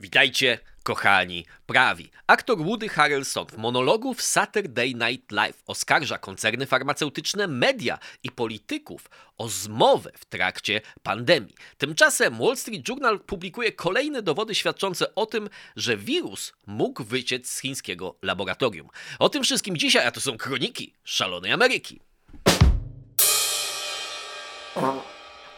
Witajcie, kochani prawi. Aktor Woody Harrelson w monologu w Saturday Night Live oskarża koncerny farmaceutyczne, media i polityków o zmowę w trakcie pandemii. Tymczasem Wall Street Journal publikuje kolejne dowody świadczące o tym, że wirus mógł wyciec z chińskiego laboratorium. O tym wszystkim dzisiaj, a to są kroniki szalonej Ameryki.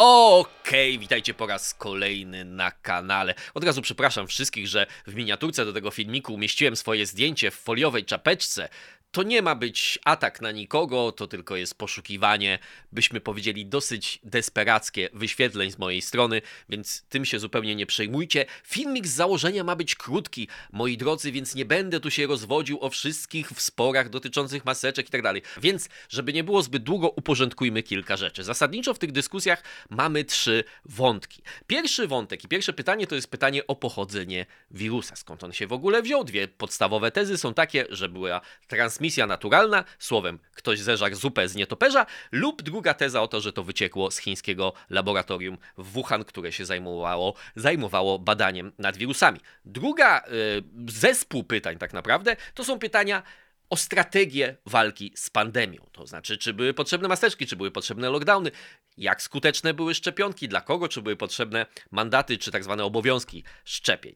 Okej, okay, witajcie po raz kolejny na kanale. Od razu przepraszam wszystkich, że w miniaturce do tego filmiku umieściłem swoje zdjęcie w foliowej czapeczce to nie ma być atak na nikogo, to tylko jest poszukiwanie, byśmy powiedzieli, dosyć desperackie wyświetleń z mojej strony, więc tym się zupełnie nie przejmujcie. Filmik z założenia ma być krótki, moi drodzy, więc nie będę tu się rozwodził o wszystkich w sporach dotyczących maseczek i tak dalej. Więc, żeby nie było zbyt długo, uporządkujmy kilka rzeczy. Zasadniczo w tych dyskusjach mamy trzy wątki. Pierwszy wątek i pierwsze pytanie to jest pytanie o pochodzenie wirusa. Skąd on się w ogóle wziął? Dwie podstawowe tezy są takie, że była transmisja transmisja naturalna, słowem ktoś zeżarł zupę z nietoperza, lub druga teza o to, że to wyciekło z chińskiego laboratorium w Wuhan, które się zajmowało, zajmowało badaniem nad wirusami. Druga y, zespół pytań tak naprawdę to są pytania o strategię walki z pandemią. To znaczy, czy były potrzebne maseczki, czy były potrzebne lockdowny, jak skuteczne były szczepionki, dla kogo, czy były potrzebne mandaty, czy tak zwane obowiązki szczepień.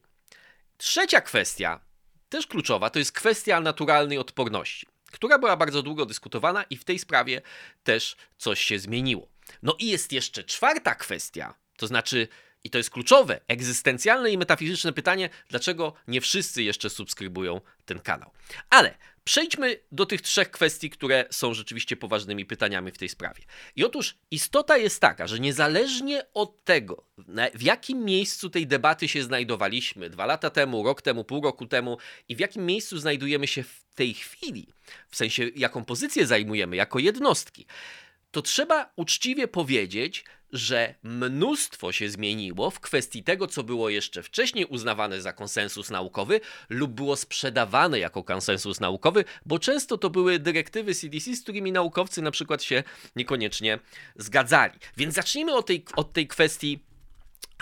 Trzecia kwestia też kluczowa to jest kwestia naturalnej odporności, która była bardzo długo dyskutowana i w tej sprawie też coś się zmieniło. No i jest jeszcze czwarta kwestia, to znaczy i to jest kluczowe, egzystencjalne i metafizyczne pytanie, dlaczego nie wszyscy jeszcze subskrybują ten kanał. Ale Przejdźmy do tych trzech kwestii, które są rzeczywiście poważnymi pytaniami w tej sprawie. I otóż istota jest taka, że niezależnie od tego, w jakim miejscu tej debaty się znajdowaliśmy dwa lata temu, rok temu, pół roku temu i w jakim miejscu znajdujemy się w tej chwili, w sensie jaką pozycję zajmujemy jako jednostki, to trzeba uczciwie powiedzieć, że mnóstwo się zmieniło w kwestii tego, co było jeszcze wcześniej uznawane za konsensus naukowy lub było sprzedawane jako konsensus naukowy, bo często to były dyrektywy CDC, z którymi naukowcy na przykład się niekoniecznie zgadzali. Więc zacznijmy od tej, od tej kwestii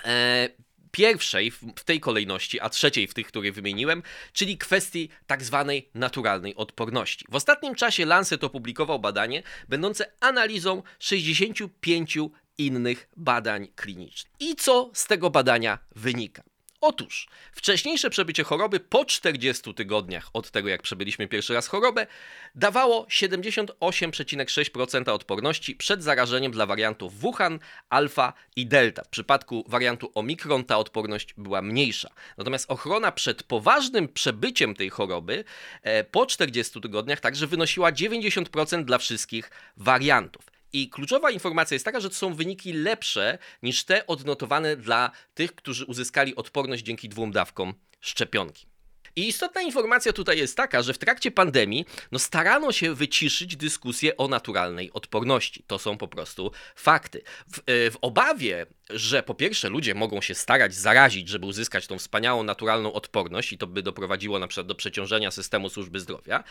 e, pierwszej w tej kolejności, a trzeciej w tych, które wymieniłem, czyli kwestii tak zwanej naturalnej odporności. W ostatnim czasie Lancet opublikował badanie będące analizą 65 innych badań klinicznych. I co z tego badania wynika? Otóż wcześniejsze przebycie choroby po 40 tygodniach od tego, jak przebyliśmy pierwszy raz chorobę, dawało 78,6% odporności przed zarażeniem dla wariantów Wuhan, Alfa i Delta. W przypadku wariantu Omikron ta odporność była mniejsza. Natomiast ochrona przed poważnym przebyciem tej choroby e, po 40 tygodniach także wynosiła 90% dla wszystkich wariantów. I kluczowa informacja jest taka, że to są wyniki lepsze niż te odnotowane dla tych, którzy uzyskali odporność dzięki dwóm dawkom szczepionki. I istotna informacja tutaj jest taka, że w trakcie pandemii no, starano się wyciszyć dyskusję o naturalnej odporności. To są po prostu fakty. W, e, w obawie, że po pierwsze ludzie mogą się starać zarazić, żeby uzyskać tą wspaniałą naturalną odporność i to by doprowadziło na przykład do przeciążenia systemu służby zdrowia,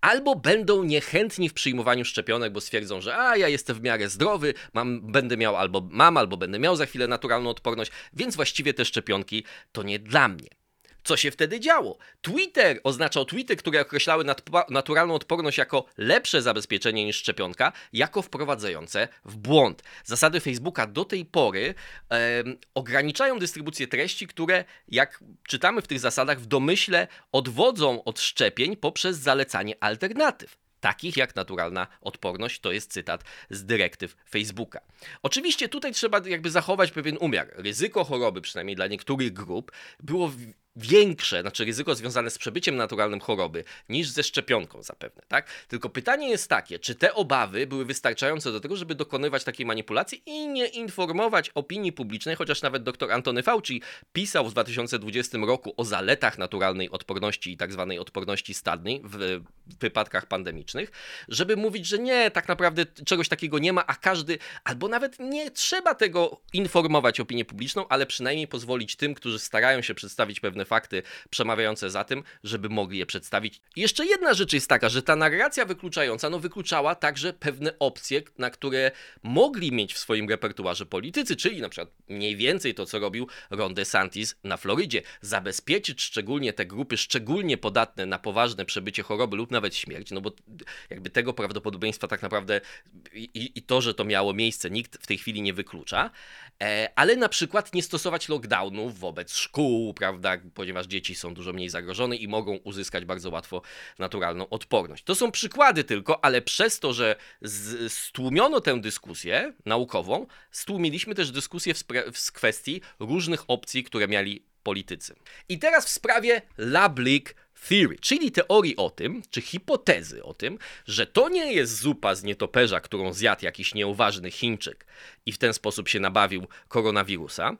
albo będą niechętni w przyjmowaniu szczepionek, bo stwierdzą, że a ja jestem w miarę zdrowy, mam, będę miał albo mam, albo będę miał za chwilę naturalną odporność, więc właściwie te szczepionki to nie dla mnie. Co się wtedy działo? Twitter oznaczał tweety, które określały naturalną odporność jako lepsze zabezpieczenie niż szczepionka, jako wprowadzające w błąd. Zasady Facebooka do tej pory e, ograniczają dystrybucję treści, które, jak czytamy w tych zasadach, w domyśle odwodzą od szczepień poprzez zalecanie alternatyw takich jak naturalna odporność. To jest cytat z dyrektyw Facebooka. Oczywiście tutaj trzeba jakby zachować pewien umiar. Ryzyko choroby, przynajmniej dla niektórych grup, było większe, znaczy ryzyko związane z przebyciem naturalnym choroby niż ze szczepionką zapewne, tak? Tylko pytanie jest takie, czy te obawy były wystarczające do tego, żeby dokonywać takiej manipulacji i nie informować opinii publicznej, chociaż nawet dr Antony Fauci pisał w 2020 roku o zaletach naturalnej odporności i tak zwanej odporności stadnej w wypadkach pandemicznych, żeby mówić, że nie, tak naprawdę czegoś takiego nie ma, a każdy, albo nawet nie trzeba tego informować opinię publiczną, ale przynajmniej pozwolić tym, którzy starają się przedstawić pewne pewne fakty przemawiające za tym, żeby mogli je przedstawić. I jeszcze jedna rzecz jest taka, że ta narracja wykluczająca, no wykluczała także pewne opcje, na które mogli mieć w swoim repertuarze politycy, czyli na przykład mniej więcej to, co robił Ron DeSantis na Florydzie, zabezpieczyć szczególnie te grupy szczególnie podatne na poważne przebycie choroby lub nawet śmierć, no bo jakby tego prawdopodobieństwa tak naprawdę i, i to, że to miało miejsce, nikt w tej chwili nie wyklucza, e, ale na przykład nie stosować lockdownów wobec szkół, prawda, ponieważ dzieci są dużo mniej zagrożone i mogą uzyskać bardzo łatwo naturalną odporność. To są przykłady tylko, ale przez to, że stłumiono tę dyskusję naukową, stłumiliśmy też dyskusję w, w kwestii różnych opcji, które mieli politycy. I teraz w sprawie Lablik Theory, czyli teorii o tym, czy hipotezy o tym, że to nie jest zupa z nietoperza, którą zjadł jakiś nieuważny Chińczyk i w ten sposób się nabawił koronawirusa,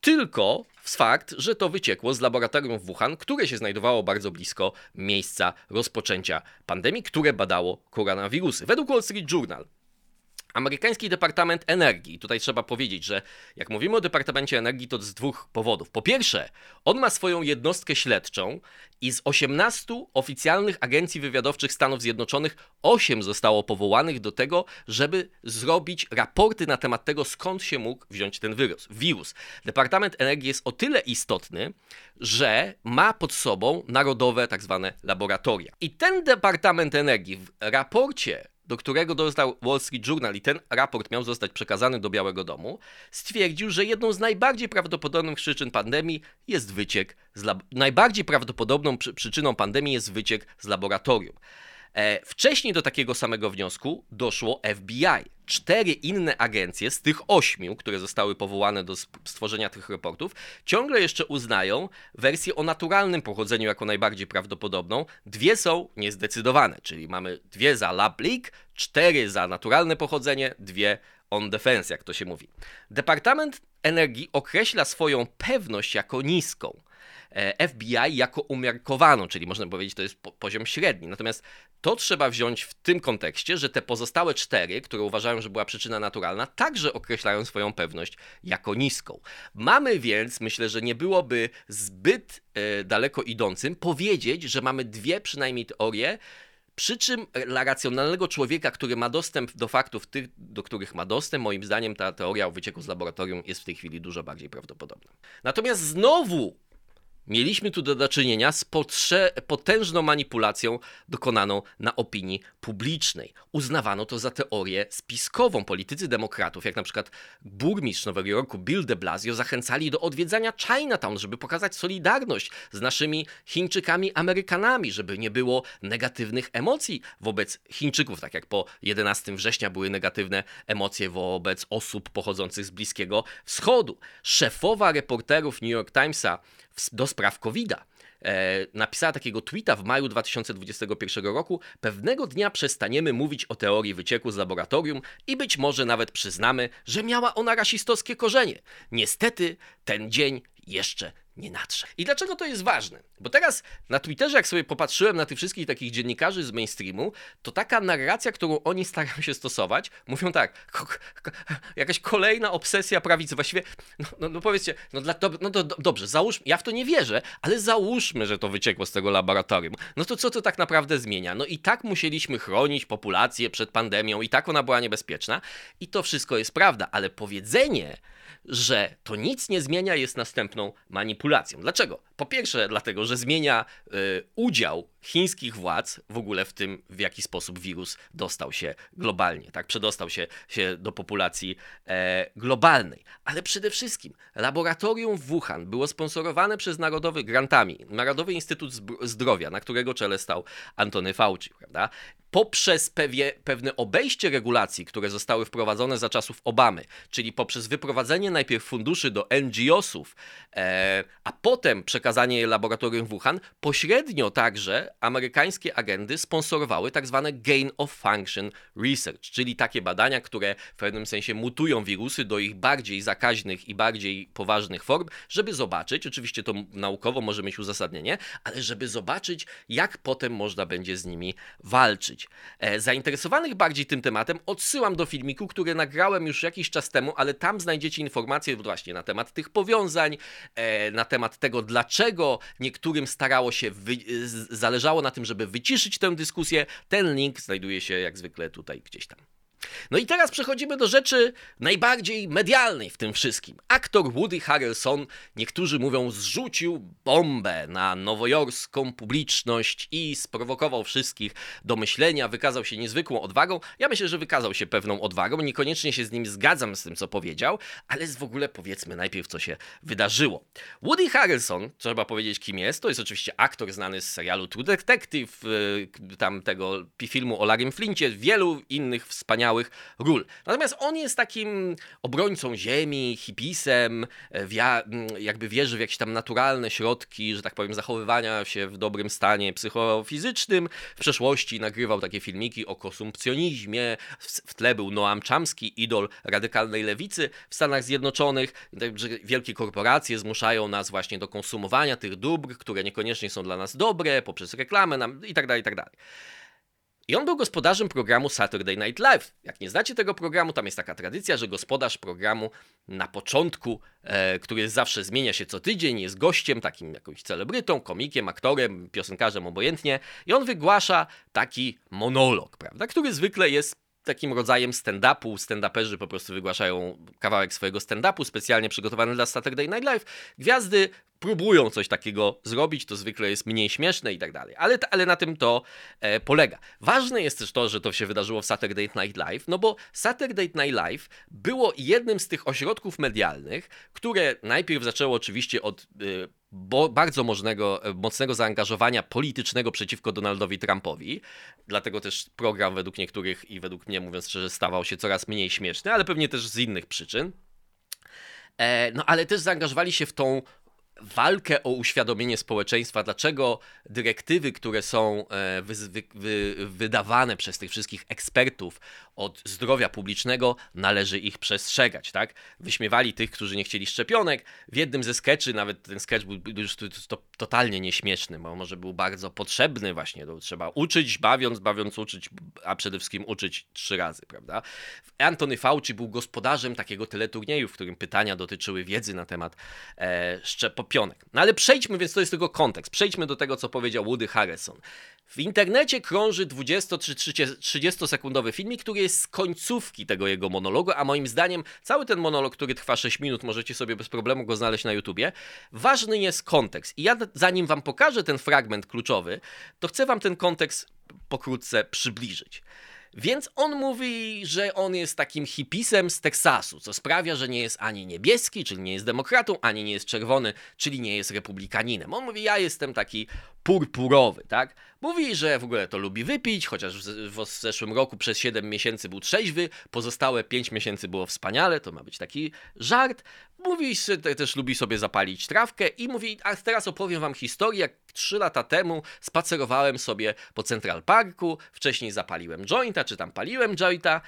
tylko fakt, że to wyciekło z laboratorium w Wuhan, które się znajdowało bardzo blisko miejsca rozpoczęcia pandemii, które badało koronawirusy. Według Wall Street Journal Amerykański Departament Energii, tutaj trzeba powiedzieć, że jak mówimy o Departamencie Energii, to z dwóch powodów. Po pierwsze, on ma swoją jednostkę śledczą i z 18 oficjalnych agencji wywiadowczych Stanów Zjednoczonych 8 zostało powołanych do tego, żeby zrobić raporty na temat tego, skąd się mógł wziąć ten wirus. wirus. Departament Energii jest o tyle istotny, że ma pod sobą narodowe tak zwane laboratoria. I ten Departament Energii w raporcie do którego dostał Wall Street Journal i ten raport miał zostać przekazany do Białego Domu, stwierdził, że jedną z najbardziej prawdopodobnych przyczyn pandemii jest wyciek z lab- najbardziej prawdopodobną przy- przyczyną pandemii jest wyciek z laboratorium. E, wcześniej do takiego samego wniosku doszło FBI. Cztery inne agencje z tych ośmiu, które zostały powołane do stworzenia tych raportów, ciągle jeszcze uznają wersję o naturalnym pochodzeniu jako najbardziej prawdopodobną. Dwie są niezdecydowane, czyli mamy dwie za lab leak, cztery za naturalne pochodzenie, dwie on defense, jak to się mówi. Departament Energii określa swoją pewność jako niską. E, FBI jako umiarkowaną, czyli można powiedzieć, to jest poziom średni. Natomiast to trzeba wziąć w tym kontekście, że te pozostałe cztery, które uważają, że była przyczyna naturalna, także określają swoją pewność jako niską. Mamy więc, myślę, że nie byłoby zbyt e, daleko idącym powiedzieć, że mamy dwie przynajmniej teorie, przy czym dla racjonalnego człowieka, który ma dostęp do faktów, tych, do których ma dostęp, moim zdaniem ta teoria o wycieku z laboratorium jest w tej chwili dużo bardziej prawdopodobna. Natomiast znowu Mieliśmy tu do czynienia z potężną manipulacją dokonaną na opinii publicznej. Uznawano to za teorię spiskową. Politycy demokratów, jak na przykład burmistrz Nowego Jorku Bill de Blasio, zachęcali do odwiedzania Chinatown, żeby pokazać solidarność z naszymi Chińczykami, Amerykanami, żeby nie było negatywnych emocji wobec Chińczyków, tak jak po 11 września były negatywne emocje wobec osób pochodzących z Bliskiego Wschodu. Szefowa reporterów New York Timesa do spraw COVID-a. E, napisała takiego tweeta w maju 2021 roku: Pewnego dnia przestaniemy mówić o teorii wycieku z laboratorium i być może nawet przyznamy, że miała ona rasistowskie korzenie. Niestety ten dzień jeszcze nie nadszedł. I dlaczego to jest ważne? Bo teraz na Twitterze, jak sobie popatrzyłem na tych wszystkich takich dziennikarzy z mainstreamu, to taka narracja, którą oni starają się stosować, mówią tak, jakaś kolejna obsesja prawicy, właściwie, no, no, no powiedzcie, no, dla, no do, do, dobrze, załóżmy, ja w to nie wierzę, ale załóżmy, że to wyciekło z tego laboratorium. No to co to tak naprawdę zmienia? No i tak musieliśmy chronić populację przed pandemią, i tak ona była niebezpieczna, i to wszystko jest prawda, ale powiedzenie, że to nic nie zmienia, jest następną manipulacją. Dlaczego? Po pierwsze, dlatego, że zmienia y, udział chińskich władz w ogóle w tym, w jaki sposób wirus dostał się globalnie, tak? Przedostał się, się do populacji e, globalnej. Ale przede wszystkim laboratorium w Wuhan było sponsorowane przez Narodowy grantami, Narodowy Instytut Zdrowia, na którego czele stał Antony Fauci, prawda? poprzez pewie, pewne obejście regulacji, które zostały wprowadzone za czasów Obamy, czyli poprzez wyprowadzenie najpierw funduszy do NGO-sów, e, a potem przekazanie je laboratorium Wuhan, pośrednio także amerykańskie agendy sponsorowały tak zwane gain of function research, czyli takie badania, które w pewnym sensie mutują wirusy do ich bardziej zakaźnych i bardziej poważnych form, żeby zobaczyć, oczywiście to naukowo może mieć uzasadnienie, ale żeby zobaczyć, jak potem można będzie z nimi walczyć. E, zainteresowanych bardziej tym tematem odsyłam do filmiku, który nagrałem już jakiś czas temu, ale tam znajdziecie informacje właśnie na temat tych powiązań, e, na temat tego, dlaczego niektórym starało się, wy, zależało na tym, żeby wyciszyć tę dyskusję. Ten link znajduje się jak zwykle tutaj gdzieś tam. No i teraz przechodzimy do rzeczy najbardziej medialnej w tym wszystkim. Aktor Woody Harrelson, niektórzy mówią, zrzucił bombę na nowojorską publiczność i sprowokował wszystkich do myślenia, wykazał się niezwykłą odwagą. Ja myślę, że wykazał się pewną odwagą, niekoniecznie się z nim zgadzam z tym, co powiedział, ale w ogóle powiedzmy najpierw, co się wydarzyło. Woody Harrelson, trzeba powiedzieć, kim jest, to jest oczywiście aktor znany z serialu True Detective, y, tam tego filmu o Larrym Flincie, wielu innych wspaniałych wspaniałych ról. Natomiast on jest takim obrońcą ziemi, hipisem, e, jakby wierzy w jakieś tam naturalne środki, że tak powiem, zachowywania się w dobrym stanie psychofizycznym. W przeszłości nagrywał takie filmiki o konsumpcjonizmie, w tle był Noam Chomsky, idol radykalnej lewicy w Stanach Zjednoczonych, że wielkie korporacje zmuszają nas właśnie do konsumowania tych dóbr, które niekoniecznie są dla nas dobre, poprzez reklamę nam i tak dalej, i tak dalej. I on był gospodarzem programu Saturday Night Live. Jak nie znacie tego programu, tam jest taka tradycja, że gospodarz programu na początku, e, który zawsze zmienia się co tydzień, jest gościem, takim jakimś celebrytą, komikiem, aktorem, piosenkarzem, obojętnie, i on wygłasza taki monolog, prawda, który zwykle jest takim rodzajem stand-upu. Stand-uperzy po prostu wygłaszają kawałek swojego stand-upu specjalnie przygotowany dla Saturday Night Live. Gwiazdy próbują coś takiego zrobić, to zwykle jest mniej śmieszne i tak dalej. Ale, ale na tym to e, polega. Ważne jest też to, że to się wydarzyło w Saturday Night Live, no bo Saturday Night Live było jednym z tych ośrodków medialnych, które najpierw zaczęło oczywiście od e, bo bardzo możnego, e, mocnego zaangażowania politycznego przeciwko Donaldowi Trumpowi. Dlatego też program według niektórych i według mnie, mówiąc szczerze, stawał się coraz mniej śmieszny, ale pewnie też z innych przyczyn. E, no ale też zaangażowali się w tą walkę o uświadomienie społeczeństwa, dlaczego dyrektywy, które są e, wy, wy, wy, wydawane przez tych wszystkich ekspertów od zdrowia publicznego, należy ich przestrzegać, tak? Wyśmiewali tych, którzy nie chcieli szczepionek. W jednym ze skeczy, nawet ten sketch był już to, to, totalnie nieśmieszny, bo może był bardzo potrzebny właśnie, to trzeba uczyć, bawiąc, bawiąc uczyć, a przede wszystkim uczyć trzy razy, prawda? Anthony Fauci był gospodarzem takiego teleturnieju, w którym pytania dotyczyły wiedzy na temat e, No ale przejdźmy, więc to jest tylko kontekst, przejdźmy do tego, co powiedział Woody Harrison. W internecie krąży 20 czy 30 sekundowy filmik, który jest z końcówki tego jego monologu, a moim zdaniem cały ten monolog, który trwa 6 minut, możecie sobie bez problemu go znaleźć na YouTubie. Ważny jest kontekst. I ja zanim wam pokażę ten fragment kluczowy, to chcę wam ten kontekst pokrótce przybliżyć. Więc on mówi, że on jest takim hipisem z Teksasu, co sprawia, że nie jest ani niebieski, czyli nie jest demokratą, ani nie jest czerwony, czyli nie jest republikaninem. On mówi, ja jestem taki purpurowy, tak? Mówi, że w ogóle to lubi wypić, chociaż w, w zeszłym roku przez 7 miesięcy był trzeźwy, pozostałe 5 miesięcy było wspaniale, to ma być taki żart. Mówi, że też lubi sobie zapalić trawkę i mówi, a teraz opowiem wam historię, jak 3 lata temu spacerowałem sobie po Central Parku, wcześniej zapaliłem jointa, czy tam paliłem jointa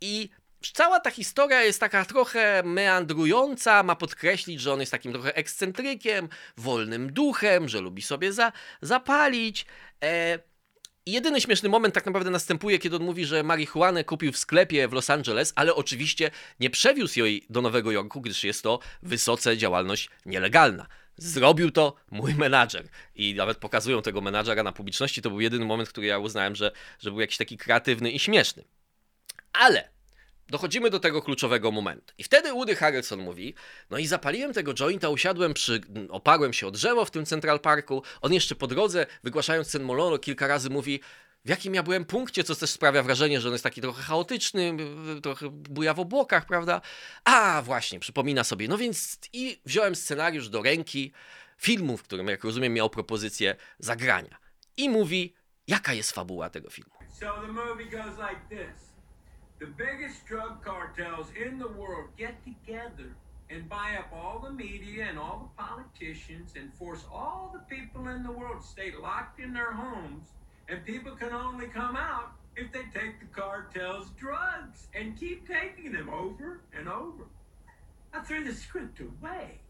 i Cała ta historia jest taka trochę meandrująca, ma podkreślić, że on jest takim trochę ekscentrykiem, wolnym duchem, że lubi sobie za, zapalić. E, jedyny śmieszny moment tak naprawdę następuje, kiedy on mówi, że marihuanę kupił w sklepie w Los Angeles, ale oczywiście nie przewiózł jej do Nowego Jorku, gdyż jest to wysoce działalność nielegalna. Zrobił to mój menadżer. I nawet pokazują tego menadżera na publiczności. To był jedyny moment, który ja uznałem, że, że był jakiś taki kreatywny i śmieszny. Ale dochodzimy do tego kluczowego momentu. I wtedy Woody Harrelson mówi, no i zapaliłem tego jointa, usiadłem przy, oparłem się o drzewo w tym Central Parku. On jeszcze po drodze, wygłaszając ten monolog, kilka razy mówi, w jakim ja byłem punkcie, co też sprawia wrażenie, że on jest taki trochę chaotyczny, trochę buja w obłokach, prawda? A, właśnie, przypomina sobie. No więc i wziąłem scenariusz do ręki filmu, w którym, jak rozumiem, miał propozycję zagrania. I mówi, jaka jest fabuła tego filmu. So the movie goes like this. The biggest drug cartels in the world get together and buy up all the media and all the politicians and force all the people in the world to stay locked in their homes. And people can only come out if they take the cartel's drugs and keep taking them over and over. I threw the script away.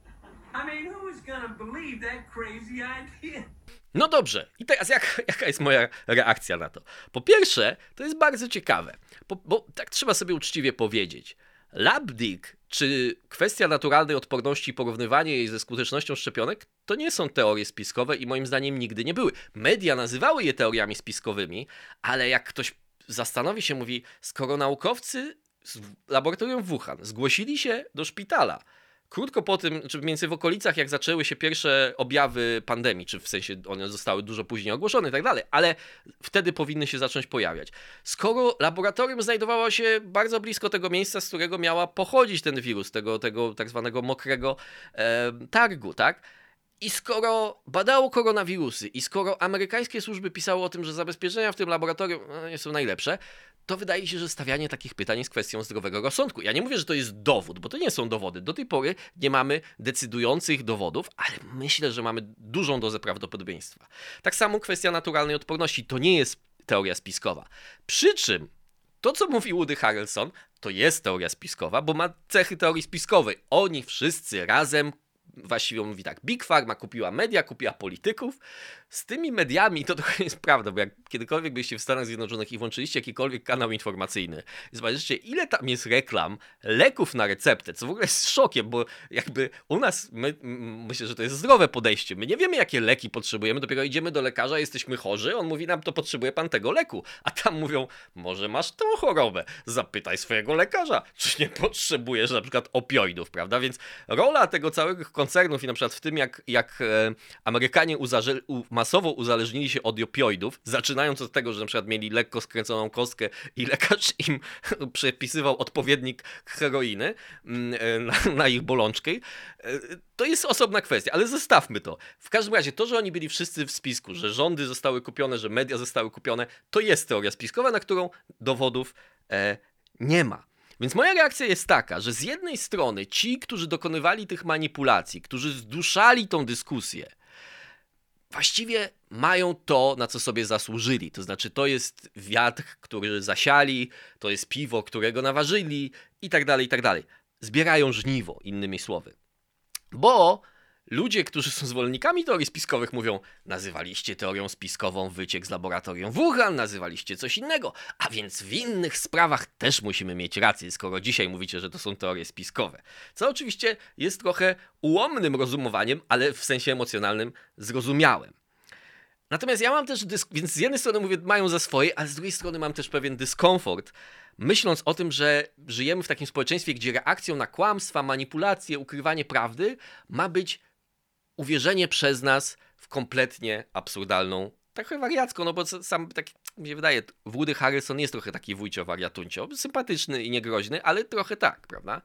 No dobrze, i teraz jak, jaka jest moja reakcja na to? Po pierwsze, to jest bardzo ciekawe, bo, bo tak trzeba sobie uczciwie powiedzieć. Labdik, czy kwestia naturalnej odporności i porównywanie jej ze skutecznością szczepionek, to nie są teorie spiskowe i moim zdaniem nigdy nie były. Media nazywały je teoriami spiskowymi, ale jak ktoś zastanowi się, mówi, skoro naukowcy z laboratorium Wuhan zgłosili się do szpitala, krótko po tym, czy mniej więcej w okolicach, jak zaczęły się pierwsze objawy pandemii, czy w sensie one zostały dużo później ogłoszone i tak dalej, ale wtedy powinny się zacząć pojawiać. Skoro laboratorium znajdowało się bardzo blisko tego miejsca, z którego miała pochodzić ten wirus, tego, tego tak zwanego mokrego e, targu, tak? I skoro badało koronawirusy i skoro amerykańskie służby pisały o tym, że zabezpieczenia w tym laboratorium no, nie są najlepsze, to wydaje się, że stawianie takich pytań jest kwestią zdrowego rozsądku. Ja nie mówię, że to jest dowód, bo to nie są dowody. Do tej pory nie mamy decydujących dowodów, ale myślę, że mamy dużą dozę prawdopodobieństwa. Tak samo kwestia naturalnej odporności to nie jest teoria spiskowa. Przy czym to, co mówi Woody Harrelson, to jest teoria spiskowa, bo ma cechy teorii spiskowej. Oni wszyscy razem właściwie mówi tak, Big Pharma kupiła media, kupiła polityków. Z tymi mediami to trochę jest prawda, bo jak kiedykolwiek byście w Stanach Zjednoczonych i włączyliście jakikolwiek kanał informacyjny i zobaczycie, ile tam jest reklam leków na receptę, co w ogóle jest szokiem, bo jakby u nas, my, myślę, że to jest zdrowe podejście. My nie wiemy, jakie leki potrzebujemy, dopiero idziemy do lekarza, jesteśmy chorzy, on mówi nam, to potrzebuje pan tego leku. A tam mówią, może masz tą chorobę, zapytaj swojego lekarza, czy nie potrzebujesz na przykład opioidów, prawda? Więc rola tego całego koncernów i na przykład w tym, jak, jak e, Amerykanie uzaże, u, masowo uzależnili się od opioidów, zaczynając od tego, że na przykład mieli lekko skręconą kostkę i lekarz im przepisywał odpowiednik heroiny mm, e, na, na ich bolączkę, e, to jest osobna kwestia, ale zostawmy to. W każdym razie to, że oni byli wszyscy w spisku, że rządy zostały kupione, że media zostały kupione, to jest teoria spiskowa, na którą dowodów e, nie ma. Więc moja reakcja jest taka, że z jednej strony ci, którzy dokonywali tych manipulacji, którzy zduszali tą dyskusję, właściwie mają to, na co sobie zasłużyli. To znaczy, to jest wiatr, który zasiali, to jest piwo, którego naważyli i tak dalej, i tak dalej. Zbierają żniwo, innymi słowy. Bo Ludzie, którzy są zwolennikami teorii spiskowych, mówią: Nazywaliście teorią spiskową wyciek z laboratorium Wuhan, nazywaliście coś innego, a więc w innych sprawach też musimy mieć rację, skoro dzisiaj mówicie, że to są teorie spiskowe. Co oczywiście jest trochę ułomnym rozumowaniem, ale w sensie emocjonalnym zrozumiałym. Natomiast ja mam też, więc z jednej strony mówię, mają za swoje, ale z drugiej strony mam też pewien dyskomfort, myśląc o tym, że żyjemy w takim społeczeństwie, gdzie reakcją na kłamstwa, manipulacje, ukrywanie prawdy ma być uwierzenie przez nas w kompletnie absurdalną, trochę wariacką, no bo sam tak mi się wydaje, Woody Harrison jest trochę taki wujcio wariatuncio, sympatyczny i niegroźny, ale trochę tak, prawda?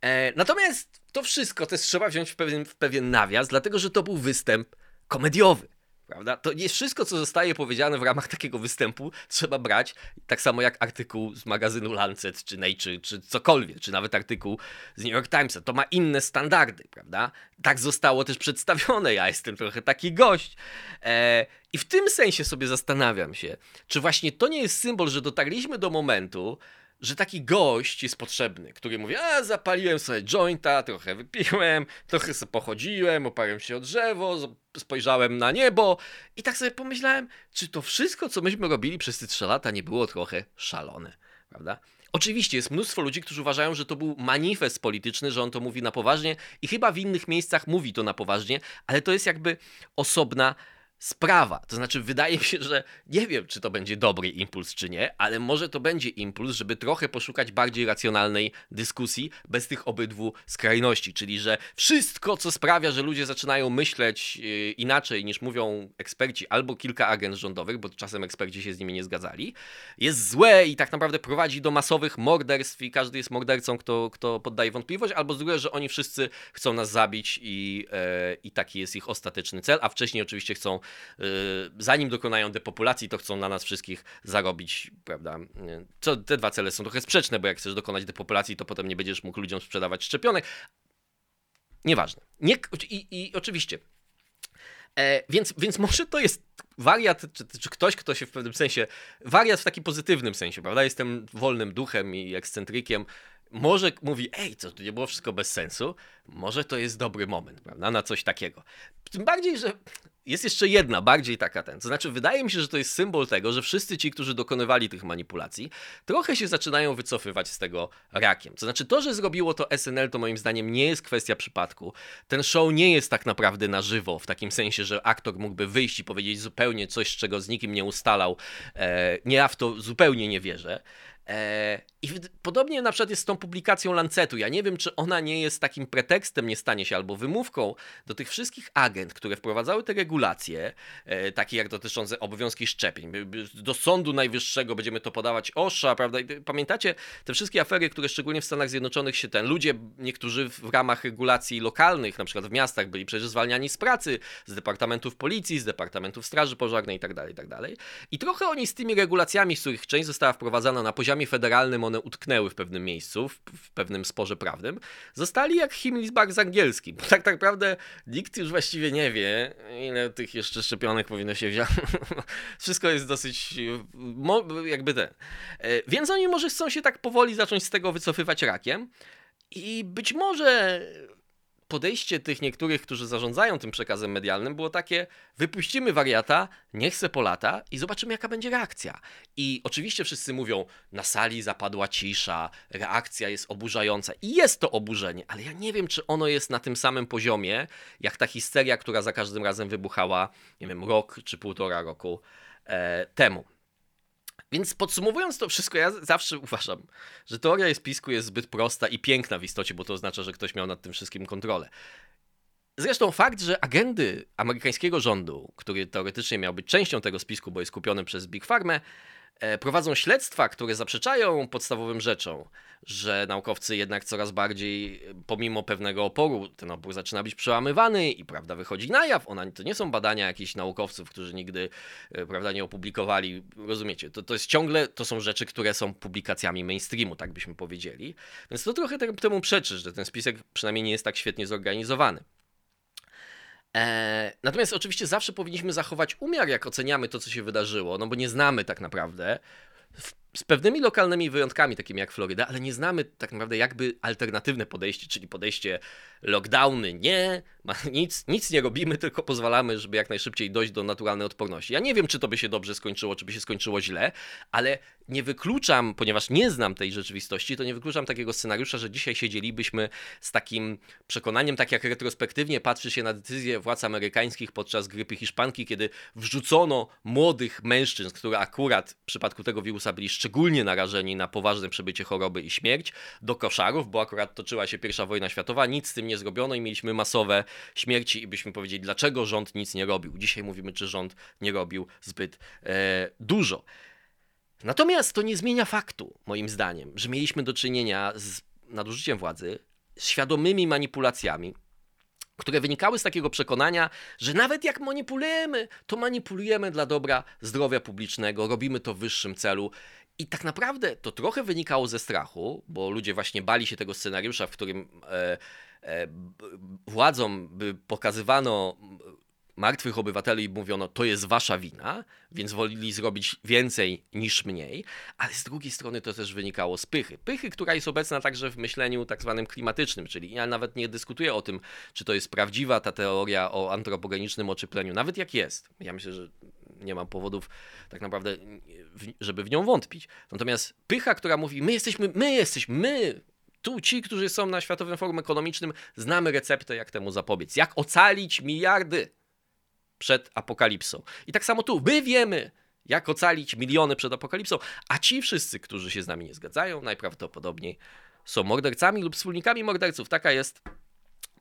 E, natomiast to wszystko też trzeba wziąć w pewien, w pewien nawias, dlatego że to był występ komediowy. Prawda? To nie wszystko, co zostaje powiedziane w ramach takiego występu, trzeba brać, tak samo jak artykuł z magazynu Lancet, czy Nature, czy cokolwiek, czy nawet artykuł z New York Timesa. To ma inne standardy, prawda? Tak zostało też przedstawione. Ja jestem trochę taki gość. E, I w tym sensie sobie zastanawiam się, czy właśnie to nie jest symbol, że dotarliśmy do momentu, że taki gość jest potrzebny, który mówi, a zapaliłem sobie jointa, trochę wypiłem, trochę sobie pochodziłem, oparłem się o drzewo, spojrzałem na niebo i tak sobie pomyślałem, czy to wszystko, co myśmy robili przez te trzy lata nie było trochę szalone, prawda? Oczywiście jest mnóstwo ludzi, którzy uważają, że to był manifest polityczny, że on to mówi na poważnie i chyba w innych miejscach mówi to na poważnie, ale to jest jakby osobna sprawa. To znaczy, wydaje mi się, że nie wiem, czy to będzie dobry impuls, czy nie, ale może to będzie impuls, żeby trochę poszukać bardziej racjonalnej dyskusji bez tych obydwu skrajności. Czyli, że wszystko, co sprawia, że ludzie zaczynają myśleć yy, inaczej niż mówią eksperci albo kilka agent rządowych, bo czasem eksperci się z nimi nie zgadzali, jest złe i tak naprawdę prowadzi do masowych morderstw i każdy jest mordercą, kto, kto poddaje wątpliwość, albo z drugiej, że oni wszyscy chcą nas zabić i, yy, i taki jest ich ostateczny cel, a wcześniej oczywiście chcą zanim dokonają depopulacji, to chcą na nas wszystkich zarobić, prawda? Co, te dwa cele są trochę sprzeczne, bo jak chcesz dokonać depopulacji, to potem nie będziesz mógł ludziom sprzedawać szczepionek. Nieważne. Nie, i, I oczywiście E, więc, więc może to jest wariat, czy, czy, ktoś, kto się w pewnym sensie, wariat w takim pozytywnym sensie, prawda? Jestem wolnym duchem i ekscentrykiem. Może mówi, ej, co to nie było wszystko bez sensu. Może to jest dobry moment, prawda? Na coś takiego. Tym bardziej, że jest jeszcze jedna, bardziej taka ten. To znaczy, wydaje mi się, że to jest symbol tego, że wszyscy ci, którzy dokonywali tych manipulacji, trochę się zaczynają wycofywać z tego rakiem. To znaczy, to, że zrobiło to SNL, to moim zdaniem nie jest kwestia przypadku. Ten show nie jest tak naprawdę na żywo, w takim sensie, że aktor mógłby wyjść i powiedzieć zupełnie coś, czego z nikim nie ustalał. E, nie, ja w to zupełnie nie wierzę. E, I podobnie na przykład jest z tą publikacją Lancetu. Ja nie wiem, czy ona nie jest takim pretekstem, nie stanie się albo wymówką do tych wszystkich agent, które wprowadzały te regulacje, e, takie jak dotyczące obowiązki szczepień. Do Sądu Najwyższego będziemy to podawać OSHA, prawda? Pamiętacie te wszystkie afery, które szczególnie w Stanach Zjednoczonych się ten ludzie, niektórzy w ramach regulacji lokalnych, na przykład w miastach, byli przecież zwalniani z pracy, z departamentów policji, z departamentów straży pożarnej itd., tak itd. Tak I trochę oni z tymi regulacjami, z których część została wprowadzana na poziomie federalnym, one utknęły w pewnym miejscu, w, w pewnym sporze prawnym, zostali jak Himmelsbach z angielskim. Bo tak naprawdę nikt już właściwie nie wie, ile tych jeszcze szczepionek powinno się wziąć. Wszystko jest dosyć, jakby ten. E, więc oni może chcą się tak powoli zacząć z tego wycofywać rakiem. I być może podejście tych niektórych, którzy zarządzają tym przekazem medialnym, było takie: wypuścimy wariata, niech se polata i zobaczymy, jaka będzie reakcja. I oczywiście wszyscy mówią: na sali zapadła cisza, reakcja jest oburzająca. I jest to oburzenie, ale ja nie wiem, czy ono jest na tym samym poziomie, jak ta histeria, która za każdym razem wybuchała, nie wiem, rok czy półtora roku e, temu. Więc podsumowując to wszystko, ja zawsze uważam, że teoria spisku jest zbyt prosta i piękna w istocie, bo to oznacza, że ktoś miał nad tym wszystkim kontrolę. Zresztą fakt, że agendy amerykańskiego rządu, który teoretycznie miał być częścią tego spisku, bo jest kupiony przez Big Pharma, prowadzą śledztwa, które zaprzeczają podstawowym rzeczom, że naukowcy jednak coraz bardziej, pomimo pewnego oporu, ten opór zaczyna być przełamywany i prawda wychodzi na jaw. Ona, to nie są badania jakichś naukowców, którzy nigdy e, prawda, nie opublikowali. Rozumiecie? To, to jest ciągle, to są rzeczy, które są publikacjami mainstreamu, tak byśmy powiedzieli. Więc to trochę temu przeczy, że ten spisek przynajmniej nie jest tak świetnie zorganizowany. E, natomiast oczywiście zawsze powinniśmy zachować umiar, jak oceniamy to, co się wydarzyło, no bo nie znamy tak naprawdę z pewnymi lokalnymi wyjątkami, takimi jak Floryda, ale nie znamy tak naprawdę jakby alternatywne podejście, czyli podejście lockdowny nie, nic, nic nie robimy, tylko pozwalamy, żeby jak najszybciej dojść do naturalnej odporności. Ja nie wiem, czy to by się dobrze skończyło, czy by się skończyło źle, ale nie wykluczam, ponieważ nie znam tej rzeczywistości, to nie wykluczam takiego scenariusza, że dzisiaj siedzielibyśmy z takim przekonaniem, tak jak retrospektywnie patrzy się na decyzje władz amerykańskich podczas grypy hiszpanki, kiedy wrzucono młodych mężczyzn, które akurat w przypadku tego wirusa byli szczególnie narażeni na poważne przebycie choroby i śmierć, do koszarów, bo akurat toczyła się pierwsza wojna światowa, nic z tym nie zrobiono i mieliśmy masowe śmierci i byśmy powiedzieli, dlaczego rząd nic nie robił. Dzisiaj mówimy, czy rząd nie robił zbyt e, dużo. Natomiast to nie zmienia faktu, moim zdaniem, że mieliśmy do czynienia z nadużyciem władzy, świadomymi manipulacjami, które wynikały z takiego przekonania, że nawet jak manipulujemy, to manipulujemy dla dobra zdrowia publicznego, robimy to w wyższym celu. I tak naprawdę to trochę wynikało ze strachu, bo ludzie właśnie bali się tego scenariusza, w którym e, e, władzom by pokazywano martwych obywateli mówiono, to jest wasza wina, więc wolili zrobić więcej niż mniej, ale z drugiej strony to też wynikało z pychy. Pychy, która jest obecna także w myśleniu tak zwanym klimatycznym, czyli ja nawet nie dyskutuję o tym, czy to jest prawdziwa ta teoria o antropogenicznym ociepleniu, nawet jak jest. Ja myślę, że nie mam powodów tak naprawdę, żeby w nią wątpić. Natomiast pycha, która mówi, my jesteśmy, my jesteśmy, my, tu ci, którzy są na Światowym Forum Ekonomicznym, znamy receptę, jak temu zapobiec. Jak ocalić miliardy przed apokalipsą. I tak samo tu, my wiemy, jak ocalić miliony przed apokalipsą, a ci wszyscy, którzy się z nami nie zgadzają, najprawdopodobniej są mordercami lub wspólnikami morderców. Taka jest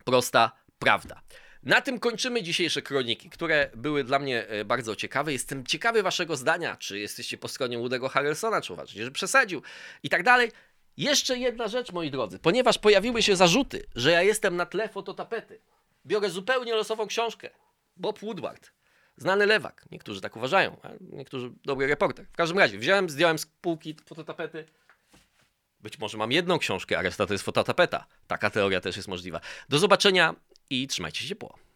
prosta prawda. Na tym kończymy dzisiejsze kroniki, które były dla mnie e, bardzo ciekawe. Jestem ciekawy waszego zdania, czy jesteście po stronie Woody'ego Harrelsona, czy uważacie, że przesadził i tak dalej. Jeszcze jedna rzecz, moi drodzy, ponieważ pojawiły się zarzuty, że ja jestem na tle fototapety. Biorę zupełnie losową książkę. Bob Woodward. Znany lewak. Niektórzy tak uważają, a niektórzy dobry reporter. W każdym razie, wziąłem, zdjąłem z półki fototapety. Być może mam jedną książkę, a reszta to jest fototapeta. Taka teoria też jest możliwa. Do zobaczenia i trzymajcie się ciepło.